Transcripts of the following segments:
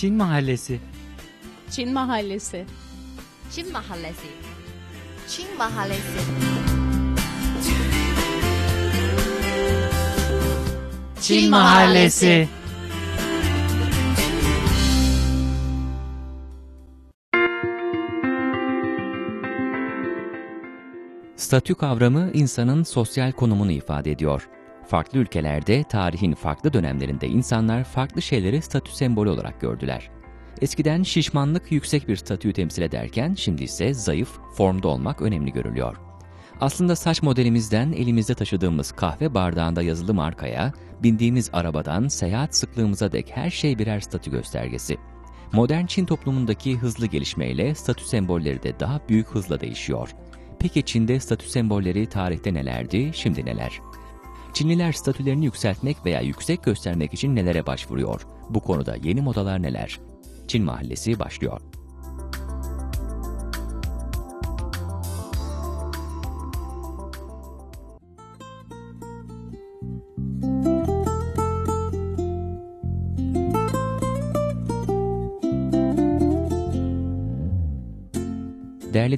Çin Mahallesi. Çin Mahallesi. Çin Mahallesi. Çin Mahallesi. Çin Mahallesi. Statü kavramı insanın sosyal konumunu ifade ediyor. Farklı ülkelerde tarihin farklı dönemlerinde insanlar farklı şeyleri statü sembolü olarak gördüler. Eskiden şişmanlık yüksek bir statüyü temsil ederken şimdi ise zayıf, formda olmak önemli görülüyor. Aslında saç modelimizden elimizde taşıdığımız kahve bardağında yazılı markaya, bindiğimiz arabadan seyahat sıklığımıza dek her şey birer statü göstergesi. Modern Çin toplumundaki hızlı gelişmeyle statü sembolleri de daha büyük hızla değişiyor. Peki Çin'de statü sembolleri tarihte nelerdi, şimdi neler? Çinliler statülerini yükseltmek veya yüksek göstermek için nelere başvuruyor? Bu konuda yeni modalar neler? Çin Mahallesi başlıyor.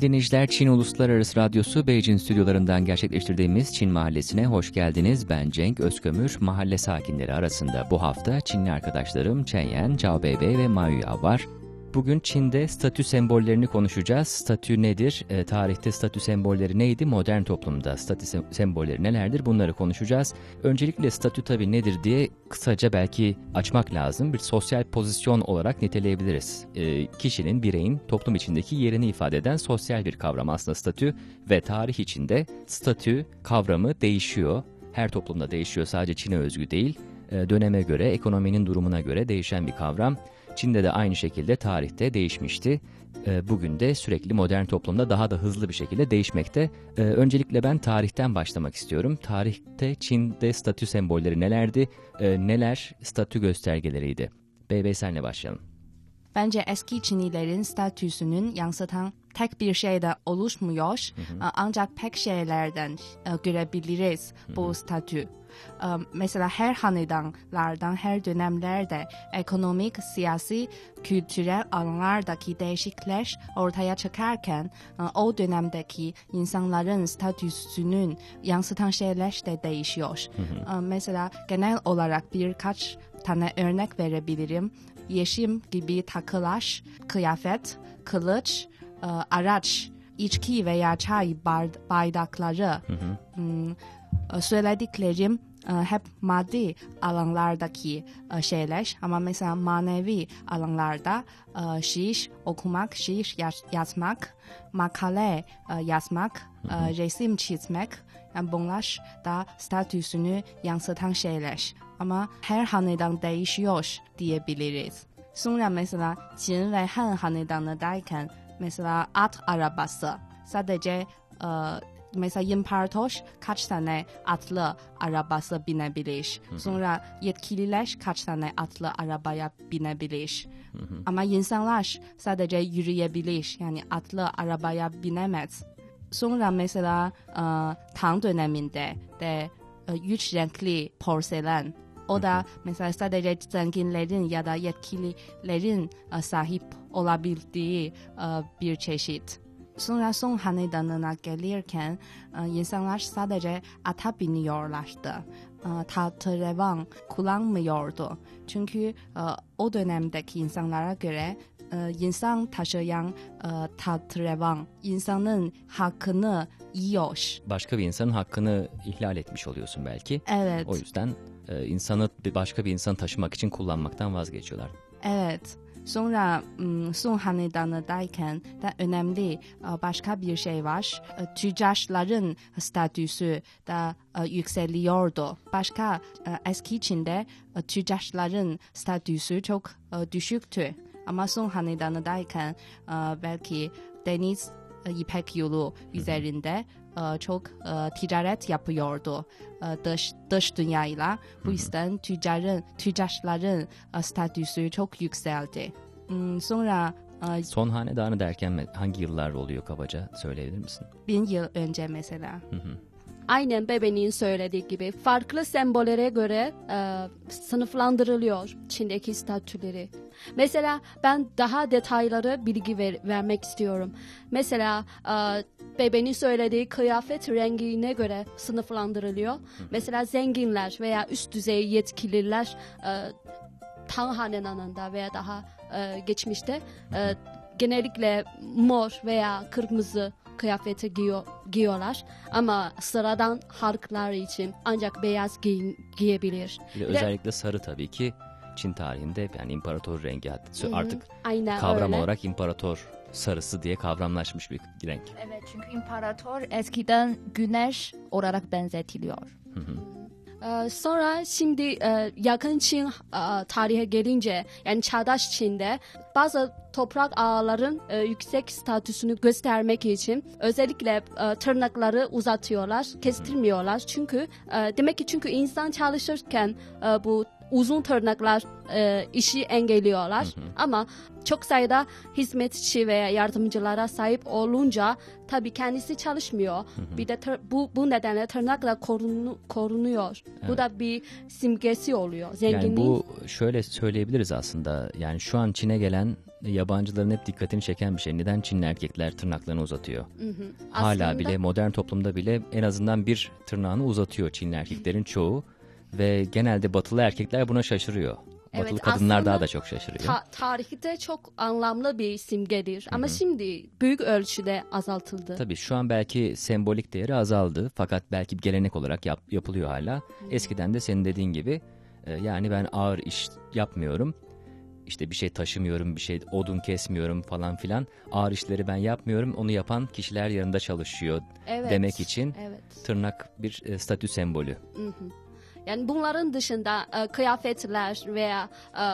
Değerli dinleyiciler, Çin Uluslararası Radyosu Beijing stüdyolarından gerçekleştirdiğimiz Çin Mahallesi'ne hoş geldiniz. Ben Cenk Özkömür, mahalle sakinleri arasında bu hafta Çinli arkadaşlarım Chen Yan, Zhao Beibei ve Ma Yuya var. Bugün Çin'de statü sembollerini konuşacağız. Statü nedir? E, tarihte statü sembolleri neydi? Modern toplumda statü sembolleri nelerdir? Bunları konuşacağız. Öncelikle statü tabii nedir diye kısaca belki açmak lazım. Bir sosyal pozisyon olarak niteleyebiliriz. E, kişinin, bireyin toplum içindeki yerini ifade eden sosyal bir kavram aslında statü ve tarih içinde statü kavramı değişiyor. Her toplumda değişiyor sadece Çin'e özgü değil. E, döneme göre, ekonominin durumuna göre değişen bir kavram. Çin'de de aynı şekilde tarihte değişmişti. Ee, bugün de sürekli modern toplumda daha da hızlı bir şekilde değişmekte. Ee, öncelikle ben tarihten başlamak istiyorum. Tarihte Çin'de statü sembolleri nelerdi? Ee, neler statü göstergeleriydi? Beybey senle başlayalım. Bence eski Çinlilerin statüsünün yansıtan tek bir şeyde oluşmuyor. Hı hı. Ancak pek şeylerden e, görebiliriz bu hı hı. statü. Mesela her hanedanlardan her dönemlerde ekonomik, siyasi, kültürel alanlardaki değişiklikler ortaya çıkarken o dönemdeki insanların statüsünün yansıtan şeyler de değişiyor. Hı hı. Mesela genel olarak birkaç tane örnek verebilirim. Yeşim gibi takılar, kıyafet, kılıç, araç, içki veya çay bardakları, hı hı. Hmm, söylediklerim e, hep maddi alanlardaki e, şeyler ama mesela manevi alanlarda e, şiir okumak, şiir yazmak, makale yazmak, resim çizmek yani bunlar da statüsünü yansıtan şeyler. Ama her hanedan değişiyor diyebiliriz. Sonra mesela Çin ve Han hanedanındayken mesela at arabası sadece mesela imparator kaç tane atlı arabası binebilir. Hı hı. Sonra yetkililer kaç tane atlı arabaya binebilir. Hı hı. Ama insanlar sadece yürüyebilir. Yani atlı arabaya binemez. Sonra mesela e, Tang döneminde de e, üç renkli porselen o da mesela sadece zenginlerin ya da yetkililerin e, sahip olabildiği e, bir çeşit. Sonra son hanedanına gelirken e, insanlar sadece ata biniyorlardı. Tahterevan kullanmıyordu. Çünkü o dönemdeki insanlara göre insan taşıyan tahterevan insanın hakkını yiyor. Başka bir insanın hakkını ihlal etmiş oluyorsun belki. Evet. O yüzden insanı başka bir insan taşımak için kullanmaktan vazgeçiyorlar. Evet. Sonra son hanedanıdayken de önemli başka bir şey var. Tüccarların statüsü de yükseliyordu. Başka eski Çin'de tüccarların statüsü çok düşüktü. Ama son hanedanıdayken belki deniz İpek yolu üzerinde çok ticaret yapıyordu dış, dış dünyayla. Bu yüzden tüccarın, tüccarların statüsü çok yükseldi. Sonra Son hanedanı derken hangi yıllar oluyor kabaca söyleyebilir misin? Bin yıl önce mesela. Hı hı. aynen bebeğin söylediği gibi farklı sembollere göre e, sınıflandırılıyor Çin'deki statüleri. Mesela ben daha detayları bilgi ver, vermek istiyorum. Mesela e, bebeğin söylediği kıyafet rengine göre sınıflandırılıyor. Mesela zenginler veya üst düzey yetkililer e, Tang Hanedanı'nda veya daha e, geçmişte e, genellikle mor veya kırmızı kıyafeti giyiyor, giyiyorlar ama sıradan halklar için ancak beyaz giyin, giyebilir. De Bir de- özellikle sarı tabii ki Çin tarihinde yani imparator rengi artık Aynen kavram öyle. olarak imparator sarısı diye kavramlaşmış bir renk. Evet çünkü imparator eskiden güneş olarak benzetiliyor. Ee, sonra şimdi e, yakın Çin e, tarihe gelince yani çağdaş Çin'de bazı toprak ağların e, yüksek statüsünü göstermek için özellikle e, tırnakları uzatıyorlar, kestirmiyorlar. Çünkü demek ki çünkü insan çalışırken bu uzun tırnaklar e, işi engelliyorlar. Ama çok sayıda hizmetçi veya yardımcılara sahip olunca tabii kendisi çalışmıyor. Bir de tır- bu bu nedenle tırnakla korunu, korunuyor. Bu da bir simgesi oluyor. Zenginliğin Yani bu şöyle söyleyebiliriz aslında. Yani şu an Çin'e gelen yabancıların hep dikkatini çeken bir şey. Neden Çinli erkekler tırnaklarını uzatıyor? Hala Aslında- bile modern toplumda bile en azından bir tırnağını uzatıyor Çinli erkeklerin çoğu. Ve genelde batılı erkekler buna şaşırıyor. Evet, Batılı kadınlar daha da çok şaşırıyor. ta- tarihte çok anlamlı bir simgedir. Ama şimdi büyük ölçüde azaltıldı. Tabii şu an belki sembolik değeri azaldı fakat belki gelenek olarak yap- yapılıyor hala. Eskiden de senin dediğin gibi e, yani ben ağır iş yapmıyorum. İşte bir şey taşımıyorum, bir şey odun kesmiyorum falan filan. Ağır işleri ben yapmıyorum. Onu yapan kişiler yanında çalışıyor Evet, demek için Evet. tırnak bir e, statü sembolü. Yani bunların dışında e, kıyafetler veya e,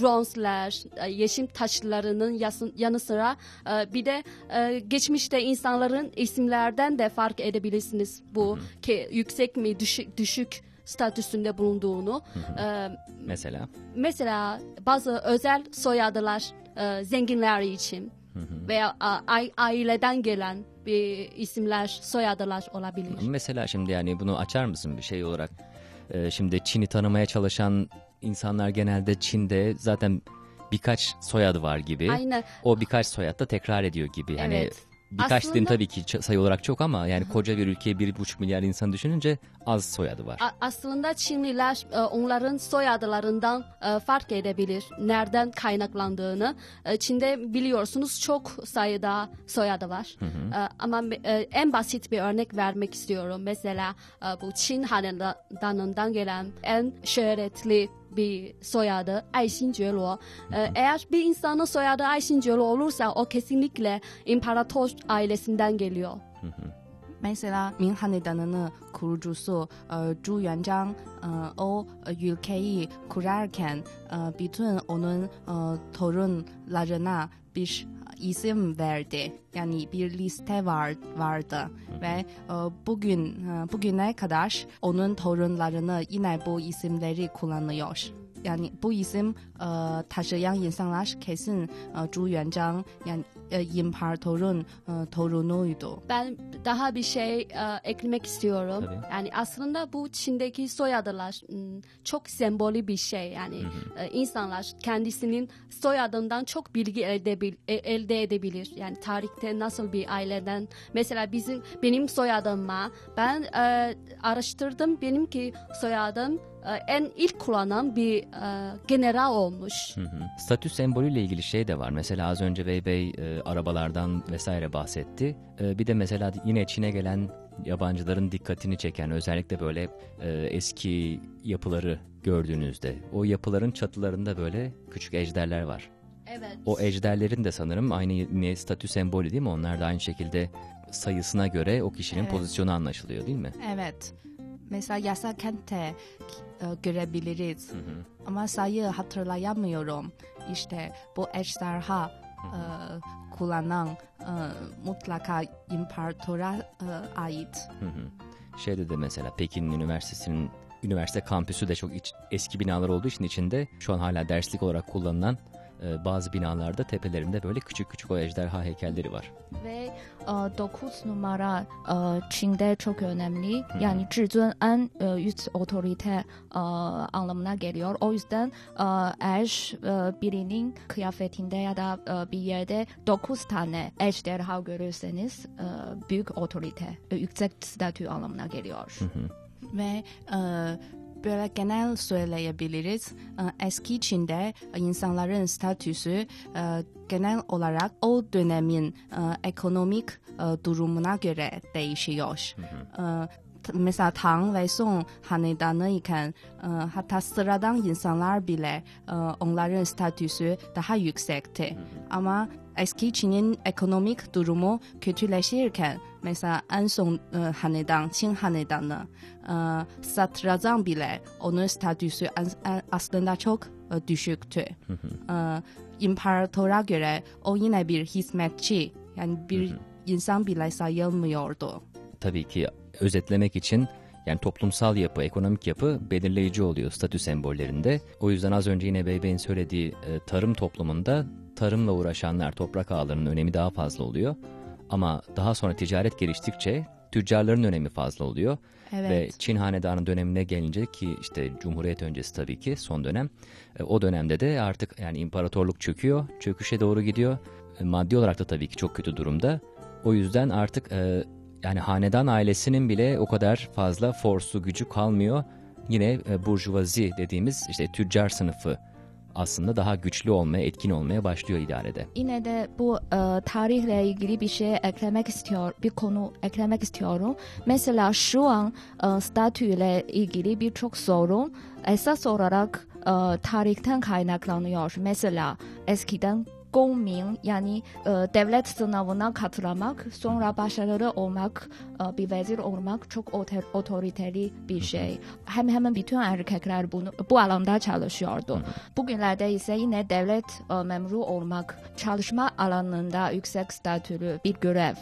bronzlar, e, yeşim taşlarının yasın- yanı sıra e, bir de e, geçmişte insanların isimlerden de fark edebilirsiniz bu ki yüksek mi düşük, düşük statüsünde bulunduğunu. E, Mesela mesela bazı özel soyadlar e, zenginler için veya a- ai- aileden gelen bir isimler, soyadlar olabilir. Mesela şimdi yani bunu açar mısın bir şey olarak? Ee, şimdi Çin'i tanımaya çalışan insanlar genelde Çin'de zaten birkaç soyadı var gibi. Aynen. O birkaç soyad da tekrar ediyor gibi. Yani Evet. Birkaç Aslında- tabii ki sayı olarak çok ama yani koca bir ülkeye bir buçuk milyar insan düşününce az soyadı var. A- aslında Çinliler e, onların soyadlarından e, fark edebilir nereden kaynaklandığını. E, Çin'de biliyorsunuz çok sayıda soyadı var. E, Ama e, en basit bir örnek vermek istiyorum. Mesela e, bu Çin hanedanından gelen en şöhretli bir soyadı Ayşin Cuelo. E, Eğer bir insanın soyadı Ayşin Cuelo olursa o kesinlikle imparator ailesinden geliyor. Mesela Ming Hanedanı'nın kurucusu e, Zhu Yuanzhang e, o ülkeyi kurarken e, bütün onun e, torunlarına bir isim verdi. Yani bir liste var vardı ve e, bugün e, bugüne kadar onun torunlarını yine bu isimleri kullanıyor. Yani bu isim e, taşıyan insanlar kesin e, Zhu Yuanzhang yani e, imparatorun e, torunuydu. Ben daha bir şey e, eklemek istiyorum. Tabii. Yani aslında bu Çin'deki soyadlar m, çok sembolü bir şey. Yani e, insanlar kendisinin soyadından çok bilgi elde, e- elde edebilir. Yani tarihte nasıl bir aileden mesela bizim benim soyadım Ma. Ben e, araştırdım benimki soyadım en ilk kullanan bir e, general olmuş. Hı hı. Statü sembolüyle ilgili şey de var. Mesela az önce Bey Bey e, arabalardan vesaire bahsetti. E, bir de mesela yine Çin'e gelen yabancıların dikkatini çeken özellikle böyle e, eski yapıları gördüğünüzde o yapıların çatılarında böyle küçük ejderler var. Evet. O ejderlerin de sanırım aynı yine statü sembolü değil mi? Onlar da aynı şekilde sayısına göre o kişinin Evet. pozisyonu anlaşılıyor değil mi? Evet. Mesela yasa kente e, görebiliriz. Ama sayı hatırlayamıyorum. İşte bu ejderha e, kullanan e, mutlaka imparatora e, ait. Hı hı. Şeyde de mesela Pekin Üniversitesi'nin üniversite kampüsü de çok iç- eski binalar olduğu için içinde şu an hala derslik olarak kullanılan e, bazı binalarda tepelerinde böyle küçük küçük o ejderha heykelleri var. Ve e, 9 numara e, Çin'de çok önemli. Yani Zhizun en e, üst otorite e, anlamına geliyor. O yüzden e, eğer e, birinin kıyafetinde ya da e, bir yerde 9 tane ejderha görürseniz e, büyük otorite, e, yüksek statü anlamına geliyor. Ve e, böyle genel söyleyebiliriz. E, eski Çin'de e, insanların statüsü e, genel olarak o dönemin e, ekonomik durumuna göre değişiyor. E, t- mesela Tang ve Song hanedanı iken hatta sıradan insanlar bile onların statüsü daha yüksekti. Ama eski Çin'in ekonomik durumu kötüleşirken mesela en son e, hanedan, Çin hanedanı e, satrazam bile onun statüsü aslında çok e, düşüktü. E, imparatora göre o yine bir hizmetçi yani bir insan bile sayılmıyordu. Tabii ki özetlemek için yani toplumsal yapı, ekonomik yapı belirleyici oluyor statü sembollerinde. O yüzden az önce yine Beybey'in söylediği e, tarım toplumunda tarımla uğraşanlar, toprak ağlarının önemi daha fazla oluyor. Ama daha sonra ticaret geliştikçe tüccarların önemi fazla oluyor. Evet. Ve Çin Hanedanı dönemine gelince ki işte Cumhuriyet öncesi tabii ki son dönem. e, O dönemde de artık yani imparatorluk çöküyor, çöküşe doğru gidiyor. E, Maddi olarak da tabii ki çok kötü durumda. O yüzden artık e, yani hanedan ailesinin bile o kadar fazla forsu gücü kalmıyor. Yine burjuvazi dediğimiz işte tüccar sınıfı aslında daha güçlü olmaya, etkin olmaya başlıyor idarede. Yine de bu e, tarihle ilgili bir şey eklemek istiyor, bir konu eklemek istiyorum. Mesela şu an e, statüyle ilgili birçok sorun esas olarak e, tarihten kaynaklanıyor. Mesela eskiden Gongmin yani e, devlet sınavına katılmak, sonra başarılı olmak, e, bir vezir olmak çok otor- otoriteli bir şey. Hem hemen bütün erkekler bunu bu alanda çalışıyordu. Bugünlerde ise yine devlet e, memuru olmak, çalışma alanında yüksek statülü bir görev.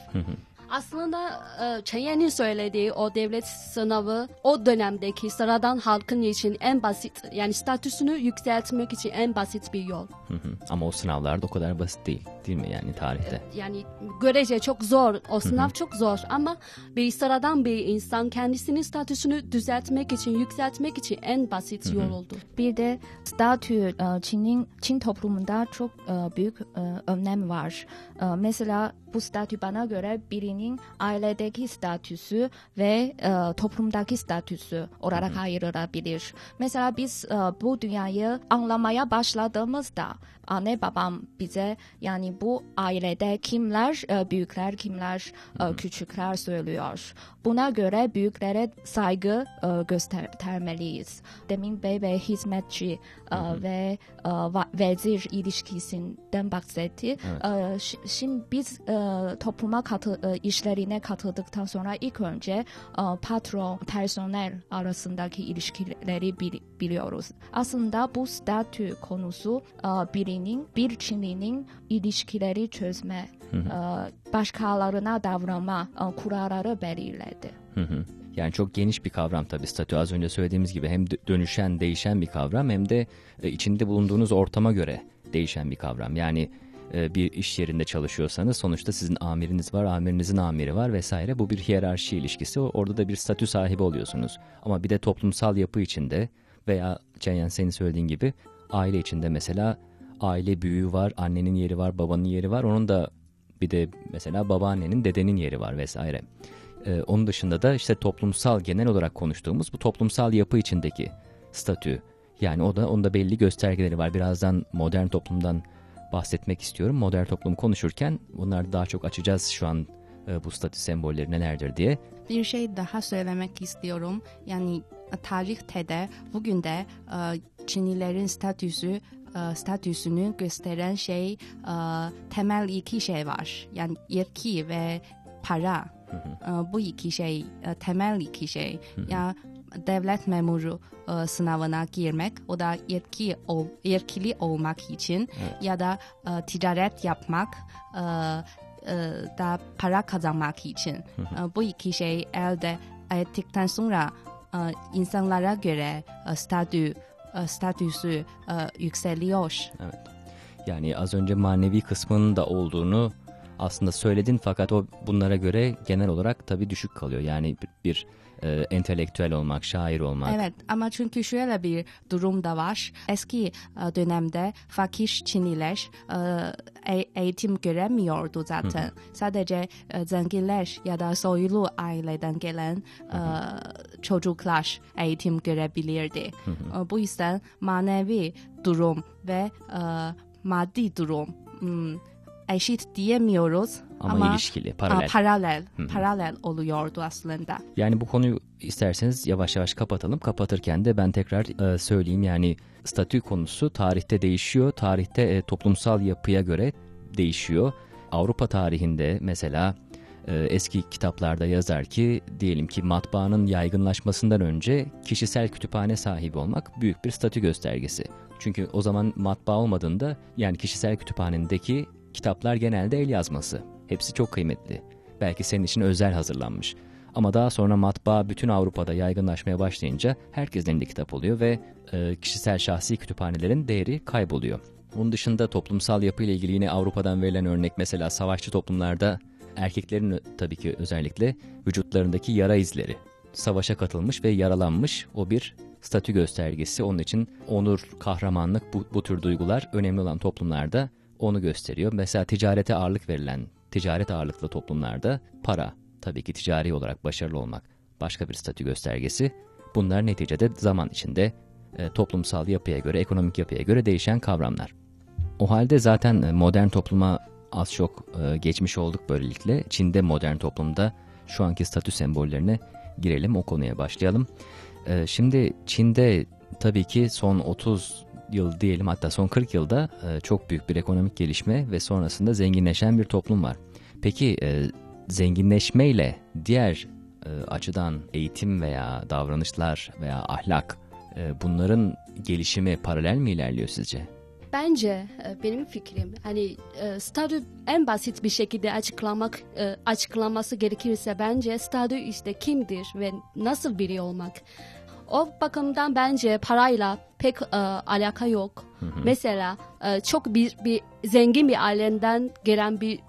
Aslında e, Çenyen'in söylediği o devlet sınavı o dönemdeki sıradan halkın için en basit yani statüsünü yükseltmek için en basit bir yol. Hı hı. Ama o sınavlar da o kadar basit değil değil mi yani tarihte? Yani görece çok zor. O sınav çok zor ama bir sıradan bir insan kendisinin statüsünü düzeltmek için, yükseltmek için en basit yol oldu. Bir de statü e, Çin'in Çin toplumunda çok e, büyük e, önem var. E, Mesela bu statü bana göre birinin ailedeki statüsü ve e, toplumdaki statüsü olarak ayrılabilir. Mesela biz e, bu dünyayı anlamaya başladığımızda anne babam bize yani bu ailede kimler e, büyükler kimler e, küçükler söylüyor. Buna göre büyüklere saygı e, göstermeliyiz. Demin bebe hizmetçi e, ve e, vezir ilişkisinden bahsetti. E, şi- şimdi biz e, topluma katı, e, işlerine katıldıktan sonra ilk önce e, patron personel arasındaki ilişkileri bil- biliyoruz. Aslında bu statü konusu e, birinin bir Çinlinin ilişkileri çözme, e, başkalarına davranma kuralları belirledi. Hı hı. Yani çok geniş bir kavram tabii statü. Az önce söylediğimiz gibi hem dö- dönüşen, değişen bir kavram hem de içinde bulunduğunuz ortama göre değişen bir kavram. Yani bir iş yerinde çalışıyorsanız sonuçta sizin amiriniz var, amirinizin amiri var vesaire. Bu bir hiyerarşi ilişkisi. Orada da bir statü sahibi oluyorsunuz. Ama bir de toplumsal yapı içinde veya Cenyen senin söylediğin gibi aile içinde mesela aile büyüğü var, annenin yeri var, babanın yeri var. Onun da bir de mesela babaannenin, dedenin yeri var vesaire. Ee, onun dışında da işte toplumsal genel olarak konuştuğumuz bu toplumsal yapı içindeki statü. Yani o da onda belli göstergeleri var. Birazdan modern toplumdan bahsetmek istiyorum. Modern toplum konuşurken bunları daha çok açacağız şu an e, bu statü sembolleri nelerdir diye. Bir şey daha söylemek istiyorum. Yani e, tarihte de bugün de e, Çinlilerin statüsü e, statüsünü gösteren şey e, temel iki şey var. Yani yetki ve para. E, bu iki şey e, temel iki şey. Ya devlet memuru e, sınavına girmek o da yetki ol, yetkili olmak için ya da e, ticaret yapmak e, e, da para kazanmak için. E, bu iki şey elde ettikten sonra e, insanlara göre e, statü e, statüsü e, yükseliyor. Evet. Yani az önce manevi kısmının da olduğunu aslında söyledin fakat o bunlara göre genel olarak tabii düşük kalıyor. Yani bir, bir e, entelektüel olmak, şair olmak. Evet ama çünkü şöyle bir durum da var. Eski e, dönemde fakir Çinliler e, e- eğitim göremiyordu zaten. Sadece e, zenginler ya da soylu aileden gelen e, çocuklar eğitim görebilirdi. E, bu yüzden manevi durum ve e, maddi durum hmm, eşit diyemiyoruz Ama ilişkili, paralel. Aa, paralel, paralel oluyordu aslında. Yani bu konuyu isterseniz yavaş yavaş kapatalım. Kapatırken de ben tekrar e, söyleyeyim yani statü konusu tarihte değişiyor. Tarihte e, toplumsal yapıya göre değişiyor. Avrupa tarihinde mesela e, eski kitaplarda yazar ki diyelim ki matbaanın yaygınlaşmasından önce kişisel kütüphane sahibi olmak büyük bir statü göstergesi. Çünkü o zaman matbaa olmadığında yani kişisel kütüphanendeki kitaplar genelde el yazması. Hepsi çok kıymetli. Belki senin için özel hazırlanmış. Ama daha sonra matbaa bütün Avrupa'da yaygınlaşmaya başlayınca herkesin elinde kitap oluyor ve e, kişisel şahsi kütüphanelerin değeri kayboluyor. Bunun dışında toplumsal yapıyla ilgili yine Avrupa'dan verilen örnek mesela savaşçı toplumlarda erkeklerin tabii ki özellikle vücutlarındaki yara izleri. Savaşa katılmış ve yaralanmış o bir statü göstergesi. Onun için onur, kahramanlık bu, bu tür duygular önemli olan toplumlarda onu gösteriyor. Mesela ticarete ağırlık verilen, ticaret ağırlıklı toplumlarda para, tabii ki ticari olarak başarılı olmak başka bir statü göstergesi. Bunlar neticede zaman içinde e, toplumsal yapıya göre, ekonomik yapıya göre değişen kavramlar. O halde zaten e, modern topluma az çok e, geçmiş olduk böylelikle. Çin'de modern toplumda şu anki statü sembollerine girelim, o konuya başlayalım. E, şimdi Çin'de tabii ki son 30 yıl diyelim hatta son 40 yılda e, çok büyük bir ekonomik gelişme ve sonrasında zenginleşen bir toplum var. Peki e, zenginleşmeyle diğer e, açıdan eğitim veya davranışlar veya ahlak e, bunların gelişimi paralel mi ilerliyor sizce? Bence e, benim fikrim hani e, statü en basit bir şekilde açıklamak e, açıklaması gerekirse bence statü işte kimdir ve nasıl biri olmak. O bakımdan bence parayla pek e, alaka yok. Mesela e, çok bir, bir zengin bir aileden gelen bir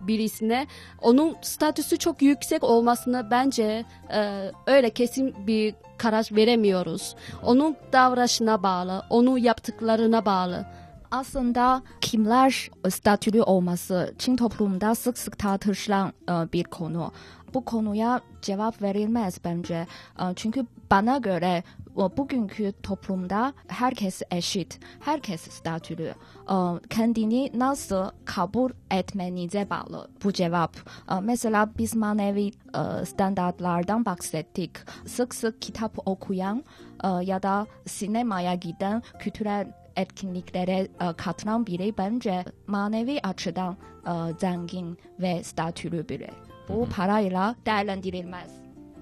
birisine onun statüsü çok yüksek olmasına bence e, öyle kesin bir karar veremiyoruz. Onun davranışına bağlı, onun yaptıklarına bağlı. Aslında kimler statülü olması Çin toplumunda sık sık tartışılan e, bir konu. Bu konuya cevap verilmez bence. E, Çünkü bana göre bugünkü toplumda herkes eşit, herkes statülü. E, Kendini nasıl kabul etmenize bağlı bu cevap. E, Mesela biz manevi e, standartlardan bahsettik. Sık sık kitap okuyan e, ya da sinemaya giden kültürel etkinliklere e, katılan biri bence manevi açıdan zengin ve statülü biri. Bu parayla değerlendirilmez.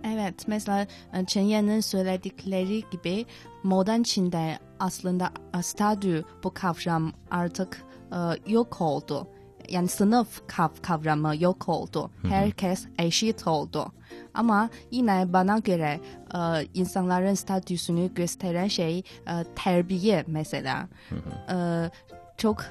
Evet, mesela e, Chen Yan'ın söyledikleri gibi modern Çin'de aslında e, statü bu kavram artık e, yok oldu. Yani sınıf kav- kavramı yok oldu. Herkes eşit oldu. Ama yine bana göre e, insanların statüsünü gösteren şey e, terbiye mesela. E, çok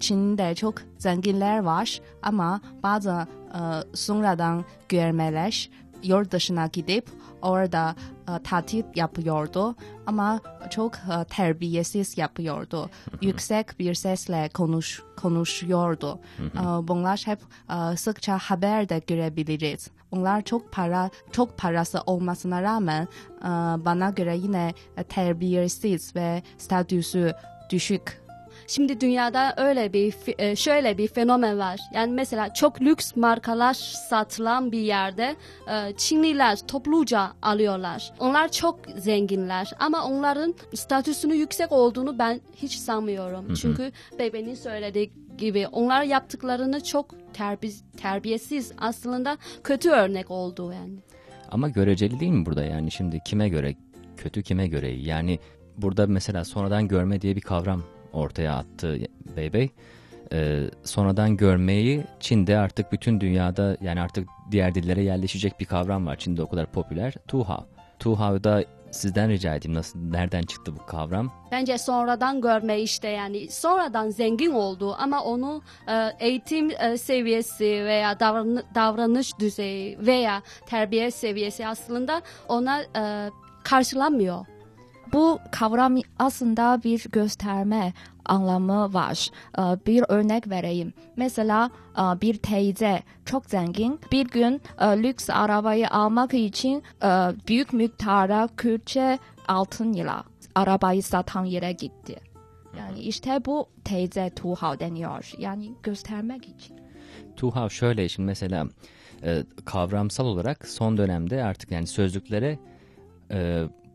Çin'de çok zenginler var ama bazı e, sonradan görmeler yurt dışına gidip orada e, tatil yapıyordu ama çok e, terbiyesiz yapıyordu. Yüksek bir sesle konuş konuşuyordu. E, bunlar hep e, sıkça haberde görebiliriz. Onlar çok para çok parası olmasına rağmen e, bana göre yine terbiyesiz ve statüsü düşük Şimdi dünyada öyle bir e, şöyle bir fenomen var. Yani mesela çok lüks markalar satılan bir yerde e, Çinliler topluca alıyorlar. Onlar çok zenginler ama onların statüsünü yüksek olduğunu ben hiç sanmıyorum. Çünkü bebeğin söylediği gibi onlar yaptıklarını çok terbi- terbiyesiz aslında kötü örnek oldu yani. Ama göreceli değil mi burada yani şimdi kime göre kötü kime göre iyi? Yani burada mesela sonradan görme diye bir kavram ortaya attı Beybey. Ee, sonradan görmeyi Çin'de artık bütün dünyada yani artık diğer dillere yerleşecek bir kavram var. Çin'de o kadar popüler. Tuhao. Tuhao'da sizden rica edeyim nasıl nereden çıktı bu kavram? Bence sonradan görme işte yani sonradan zengin oldu ama onu e, eğitim e, seviyesi veya davran davranış düzeyi veya terbiye seviyesi aslında ona e, karşılamıyor. Bu kavram aslında bir gösterme anlamı var. Ee, Bir örnek vereyim. Mesela e, bir teyze çok zengin bir gün e, lüks arabayı almak için e, büyük miktarda külçe altınla arabayı satan yere gitti. Yani işte bu teyze tuhav deniyor. Yani göstermek için. Tuhav şöyle şimdi mesela kavramsal olarak son dönemde artık yani sözlüklere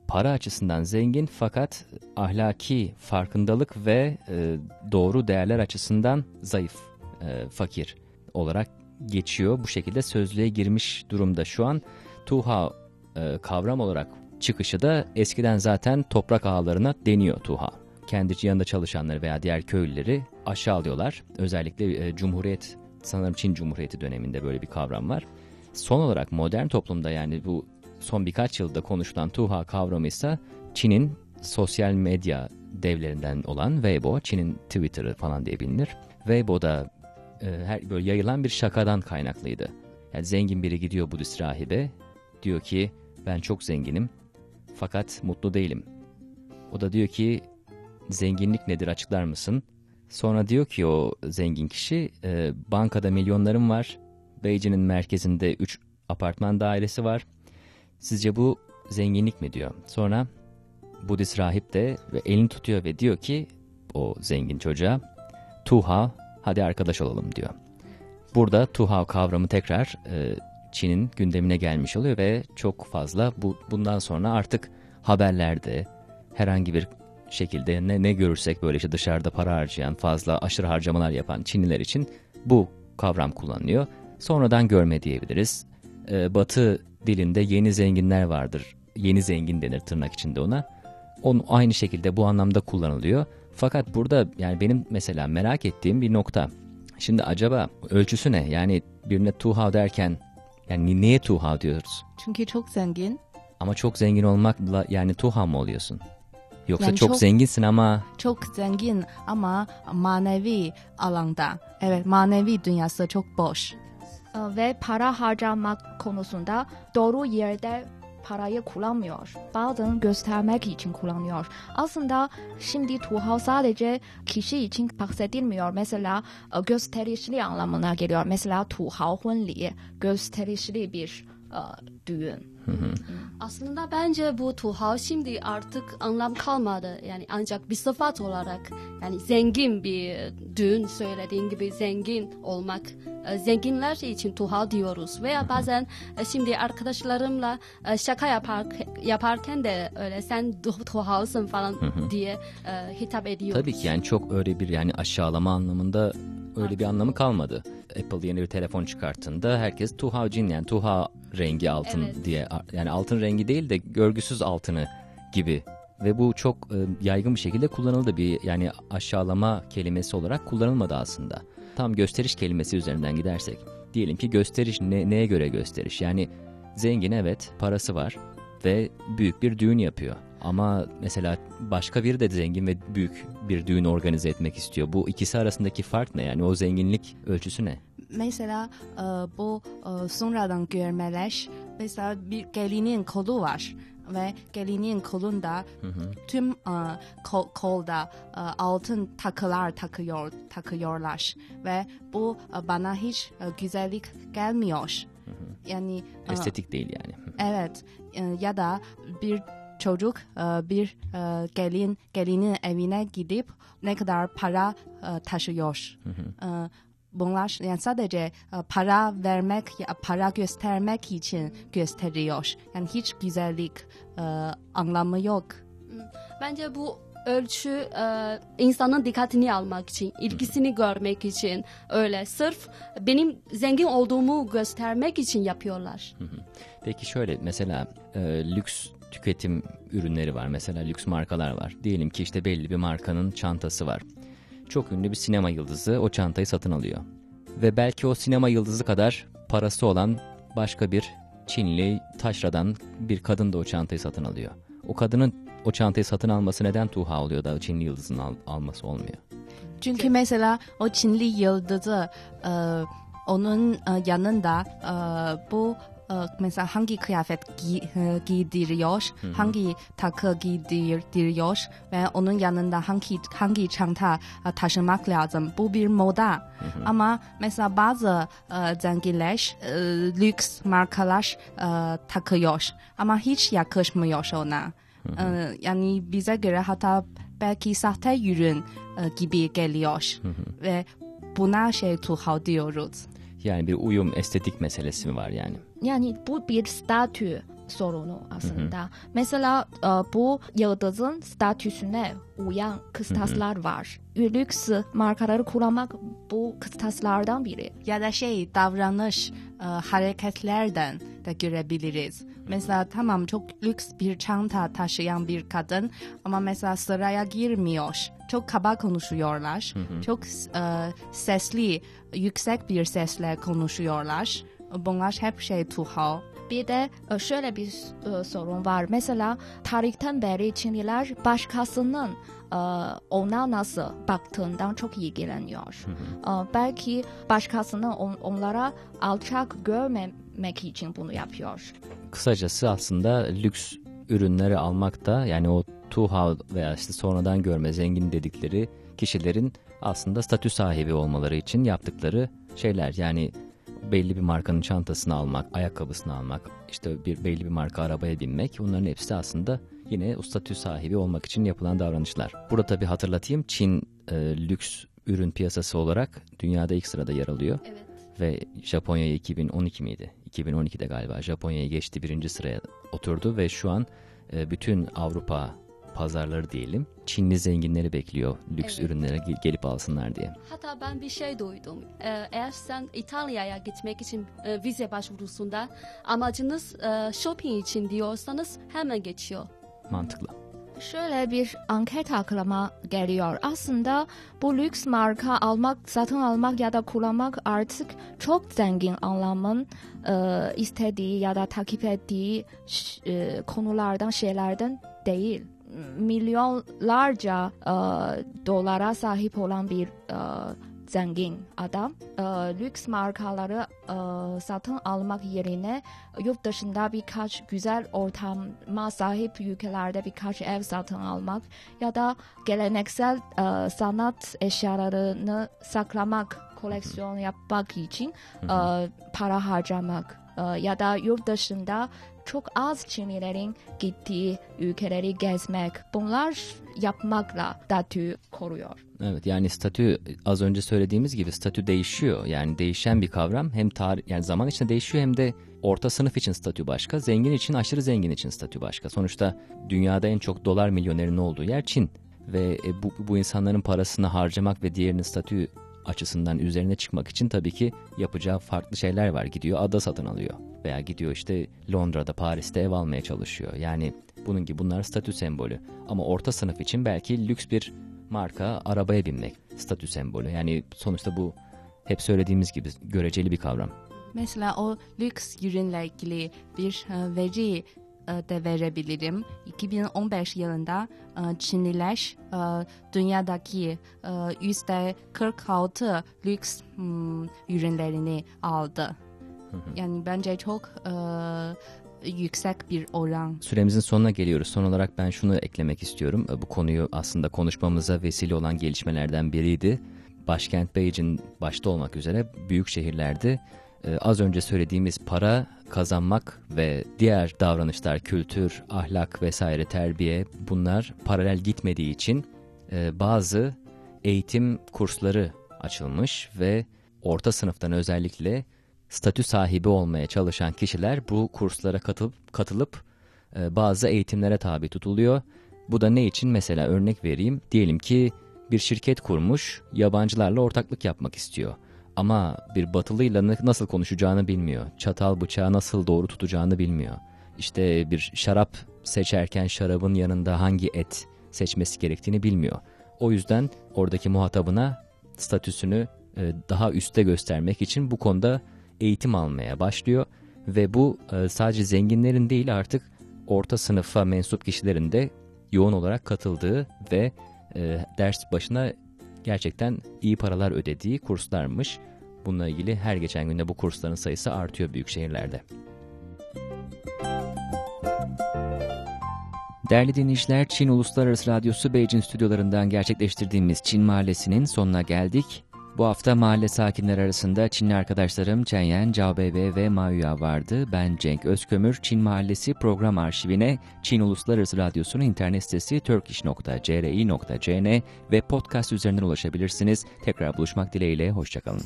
para açısından zengin fakat ahlaki farkındalık ve e, doğru değerler açısından zayıf, e, fakir olarak geçiyor. Bu şekilde sözlüğe girmiş durumda şu an. Tuha e, kavram olarak çıkışı da eskiden zaten toprak ağalarına deniyor Tuha. Kendi yanında çalışanları veya diğer köylüleri aşağılıyorlar. Özellikle e, Cumhuriyet, sanırım Çin Cumhuriyeti döneminde böyle bir kavram var. Son olarak modern toplumda yani bu son birkaç yılda konuşulan Tuha kavramı ise Çin'in sosyal medya devlerinden olan Weibo, Çin'in Twitter'ı falan diye bilinir. Weibo'da e, her böyle yayılan bir şakadan kaynaklıydı. Yani zengin biri gidiyor Budist rahibe, diyor ki ben çok zenginim fakat mutlu değilim. O da diyor ki zenginlik nedir açıklar mısın? Sonra diyor ki o zengin kişi e, bankada milyonlarım var. Beijing'in merkezinde 3 apartman dairesi var. Sizce bu zenginlik mi diyor. Sonra Budist rahip de ve elini tutuyor ve diyor ki o zengin çocuğa Tuha hadi arkadaş olalım diyor. Burada Tuha kavramı tekrar e, Çin'in gündemine gelmiş oluyor ve çok fazla bu bundan sonra artık haberlerde herhangi bir şekilde ne, ne görürsek böyle işte dışarıda para harcayan fazla aşırı harcamalar yapan Çinliler için bu kavram kullanılıyor. Sonradan görme diyebiliriz. Ee, batı dilinde yeni zenginler vardır. Yeni zengin denir tırnak içinde ona. Onun aynı şekilde bu anlamda kullanılıyor. Fakat burada yani benim mesela merak ettiğim bir nokta. Şimdi acaba ölçüsü ne? Yani birine tuhav derken yani niye tuhav diyoruz? Çünkü çok zengin. Ama çok zengin olmakla yani tuhav mı oluyorsun? Yoksa Yani çok, çok- zenginsin ama Çok zengin ama manevi alanda. Evet manevi dünyası çok boş. Ee, Ve para harcamak konusunda doğru yerde parayı kullanmıyor. Bazen göstermek için kullanıyor. Aslında şimdi tuhav sadece kişi için bahsedilmiyor. Mesela e, gösterişli anlamına geliyor. Mesela tuhav hunli gösterişli bir e, düğün. Aslında bence bu tuhav şimdi artık anlam kalmadı. Yani ancak bir sıfat olarak yani zengin bir düğün söylediğin gibi zengin olmak. e, Zenginler için tuhav diyoruz. Veya bazen e, şimdi arkadaşlarımla e, şaka yapar, yaparken de öyle sen tu- tuhavsın falan diye hitap ediyoruz. tabii ki yani çok öyle bir yani aşağılama anlamında öyle bir anlamı kalmadı. Apple yeni bir telefon çıkarttığında herkes tuhav cin yani tuha rengi altın Evet. diye yani altın rengi değil de görgüsüz altını gibi ve bu çok e, yaygın bir şekilde kullanıldı bir yani aşağılama kelimesi olarak kullanılmadı aslında. Tam gösteriş kelimesi üzerinden gidersek diyelim ki gösteriş ne, neye göre gösteriş yani zengin evet parası var ve büyük bir düğün yapıyor. Ama mesela başka biri de zengin ve büyük bir düğün organize etmek istiyor. Bu ikisi arasındaki fark ne yani o zenginlik ölçüsü ne? Mesela e, bu e, sonradan görmeler mesela bir gelinin kolu var ve gelinin kolunda tüm e, kol, kolda altın takılar takıyor takıyorlar ve bu bana hiç güzellik gelmiyor. Yani e, Estetik değil yani. Evet ya da bir çocuk e, bir e, gelin gelinin evine gidip ne kadar para e, taşıyor. E, Bunlar yani sadece para vermek ya para göstermek için gösteriyor. Yani hiç güzellik anlamı yok. Bence bu ölçü e, insanın dikkatini almak için, ilgisini görmek için öyle sırf benim zengin olduğumu göstermek için yapıyorlar. Peki şöyle mesela e, lüks tüketim ürünleri var. Mesela lüks markalar var. Diyelim ki işte belli bir markanın çantası var. Çok ünlü bir sinema yıldızı o çantayı satın alıyor. Ve belki o sinema yıldızı kadar parası olan başka bir Çinli taşradan bir kadın da o çantayı satın alıyor. o kadının o çantayı satın alması neden tuha oluyor da Çinli yıldızın al, alması olmuyor? Çünkü mesela o Çinli yıldızı e, onun e, yanında e, bu mesela hangi kıyafet gi, giydiriyor, hangi takı giydiriyor ve onun yanında hangi hangi çanta taşımak lazım. Bu bir moda. Ama mesela bazı zenginler lüks markalar takıyor ama hiç yakışmıyor ona. E, yani bize göre hatta belki sahte ürün gibi geliyor ve buna şey tuhaf diyoruz. Yani bir uyum estetik meselesi mi var yani? Yani bu bir statü sorunu aslında. Mesela e, bu yıldızın statüsüne uyan kıstaslar var. Lüks markaları kullanmak bu kıstaslardan biri. Ya da şey davranış e, hareketlerden de görebiliriz. Mesela tamam çok lüks bir çanta taşıyan bir kadın ama mesela sıraya girmiyor. Çok kaba konuşuyorlar. Çok e, sesli, yüksek bir sesle konuşuyorlar. Bunlar hep şey tuhaf. Bir de e, şöyle bir e, sorun var. Mesela tarihten beri Çinliler başkasının e, ona nasıl baktığından çok ilgileniyor. E, belki başkasının on- onlara alçak görmemek için bunu yapıyor. Kısacası aslında lüks ürünleri almak da yani o tuha veya işte sonradan görme zengin dedikleri kişilerin aslında statü sahibi olmaları için yaptıkları şeyler. Yani belli bir markanın çantasını almak, ayakkabısını almak, işte bir belli bir marka arabaya binmek bunların hepsi aslında yine o statü sahibi olmak için yapılan davranışlar. Burada tabii hatırlatayım Çin e, lüks ürün piyasası olarak dünyada ilk sırada yer alıyor. Evet. Ve Japonya'ya 2012 miydi? 2012'de galiba Japonya'ya geçti birinci sıraya oturdu ve şu an e, bütün Avrupa pazarları diyelim Çinli zenginleri bekliyor lüks Evet. ürünlere ge- gelip alsınlar diye. Hatta ben bir şey duydum. Ee, eğer sen İtalya'ya gitmek için e, vize başvurusunda amacınız e, shopping için diyorsanız hemen geçiyor. Mantıklı. Şöyle bir anket aklıma geliyor. Aslında bu lüks marka almak, satın almak ya da kullanmak artık çok zengin anlamın e, istediği ya da takip ettiği e, konulardan, şeylerden değil. Milyonlarca e, dolara sahip olan bir e, zengin adam e, lüks markaları e, satın almak yerine yurt dışında birkaç güzel ortama sahip ülkelerde birkaç ev satın almak ya da geleneksel e, sanat eşyalarını saklamak, koleksiyon yapmak için e, para harcamak e, ya da yurt dışında çok az Çinlilerin gittiği ülkeleri gezmek bunlar yapmakla statü koruyor. Evet yani statü az önce söylediğimiz gibi statü değişiyor. Yani değişen bir kavram hem tarih yani zaman içinde değişiyor hem de orta sınıf için statü başka, zengin için aşırı zengin için statü başka. Sonuçta dünyada en çok dolar milyonerin olduğu yer Çin ve e, bu, bu insanların parasını harcamak ve diğerinin statü açısından üzerine çıkmak için tabii ki yapacağı farklı şeyler var. Gidiyor ada satın alıyor veya gidiyor işte Londra'da, Paris'te ev almaya çalışıyor. Yani bunun gibi bunlar statü sembolü. Ama orta sınıf için belki lüks bir marka arabaya binmek statü sembolü. Yani sonuçta bu hep söylediğimiz gibi göreceli bir kavram. Mesela o lüks ürünle ilgili bir e, veri de verebilirim. 2015 yılında e, Çinliler e, dünyadaki e, yüzde 46 lüks hmm, ürünlerini aldı. Yani bence çok e, yüksek bir oran. Süremizin sonuna geliyoruz. Son olarak ben şunu eklemek istiyorum. Bu konuyu aslında konuşmamıza vesile olan gelişmelerden biriydi. Başkent Beijing başta olmak üzere büyük şehirlerde e, az önce söylediğimiz para kazanmak ve diğer davranışlar, kültür, ahlak vesaire terbiye bunlar paralel gitmediği için e, bazı eğitim kursları açılmış ve orta sınıftan özellikle statü sahibi olmaya çalışan kişiler bu kurslara katılıp, katılıp e, bazı eğitimlere tabi tutuluyor. Bu da ne için? Mesela örnek vereyim. Diyelim ki bir şirket kurmuş, yabancılarla ortaklık yapmak istiyor. Ama bir batılıyla nasıl konuşacağını bilmiyor. Çatal bıçağı nasıl doğru tutacağını bilmiyor. İşte bir şarap seçerken şarabın yanında hangi et seçmesi gerektiğini bilmiyor. O yüzden oradaki muhatabına statüsünü e, daha üste göstermek için bu konuda eğitim almaya başlıyor ve bu e, sadece zenginlerin değil artık orta sınıfa mensup kişilerin de yoğun olarak katıldığı ve e, ders başına gerçekten iyi paralar ödediği kurslarmış. Bununla ilgili her geçen günde bu kursların sayısı artıyor büyük şehirlerde. Değerli dinleyiciler, Çin Uluslararası Radyosu Beijing stüdyolarından gerçekleştirdiğimiz Çin Mahallesi'nin sonuna geldik. Bu hafta mahalle sakinleri arasında Çinli arkadaşlarım Çenyen, Cao ve Mayuya vardı. Ben Cenk Özkömür, Çin Mahallesi program arşivine Çin Uluslararası Radyosu'nun internet sitesi turkish.cri.cn ve podcast üzerinden ulaşabilirsiniz. Tekrar buluşmak dileğiyle, hoşçakalın.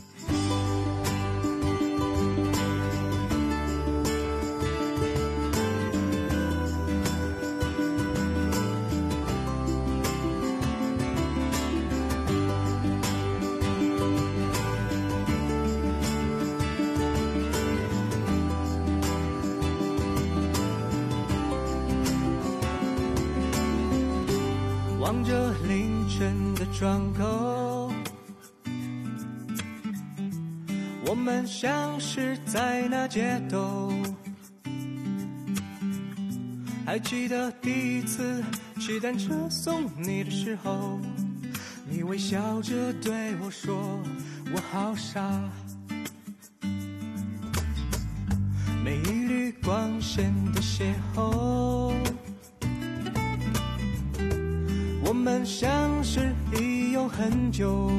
我们相识已有很久，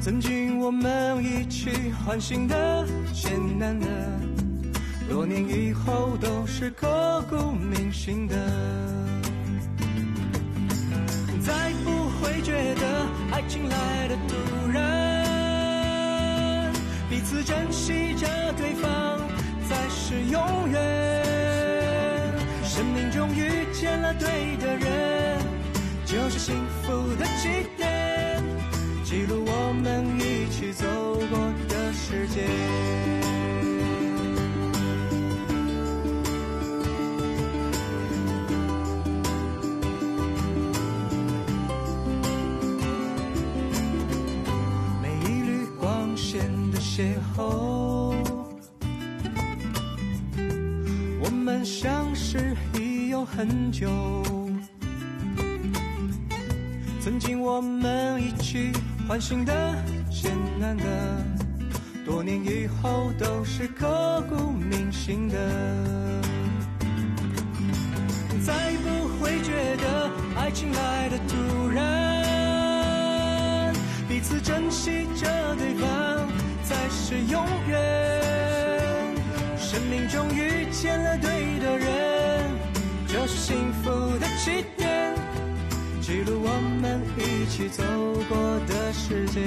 曾经我们一起欢欣的、艰难的，多年以后都是刻骨铭心的。再不会觉得爱情来的突然，彼此珍惜着对方，才是永远。生命中遇见了对的人，就是幸福的起点，记录我们一起走过的世界。每一缕光线的邂逅，我们相很久。曾经我们一起欢欣的、艰难的，多年以后都是刻骨铭心的。再不会觉得爱情来的突然，彼此珍惜着对方才是永远。生命中遇见了对的人，就是幸福的起点，记录我们一起走过的世界。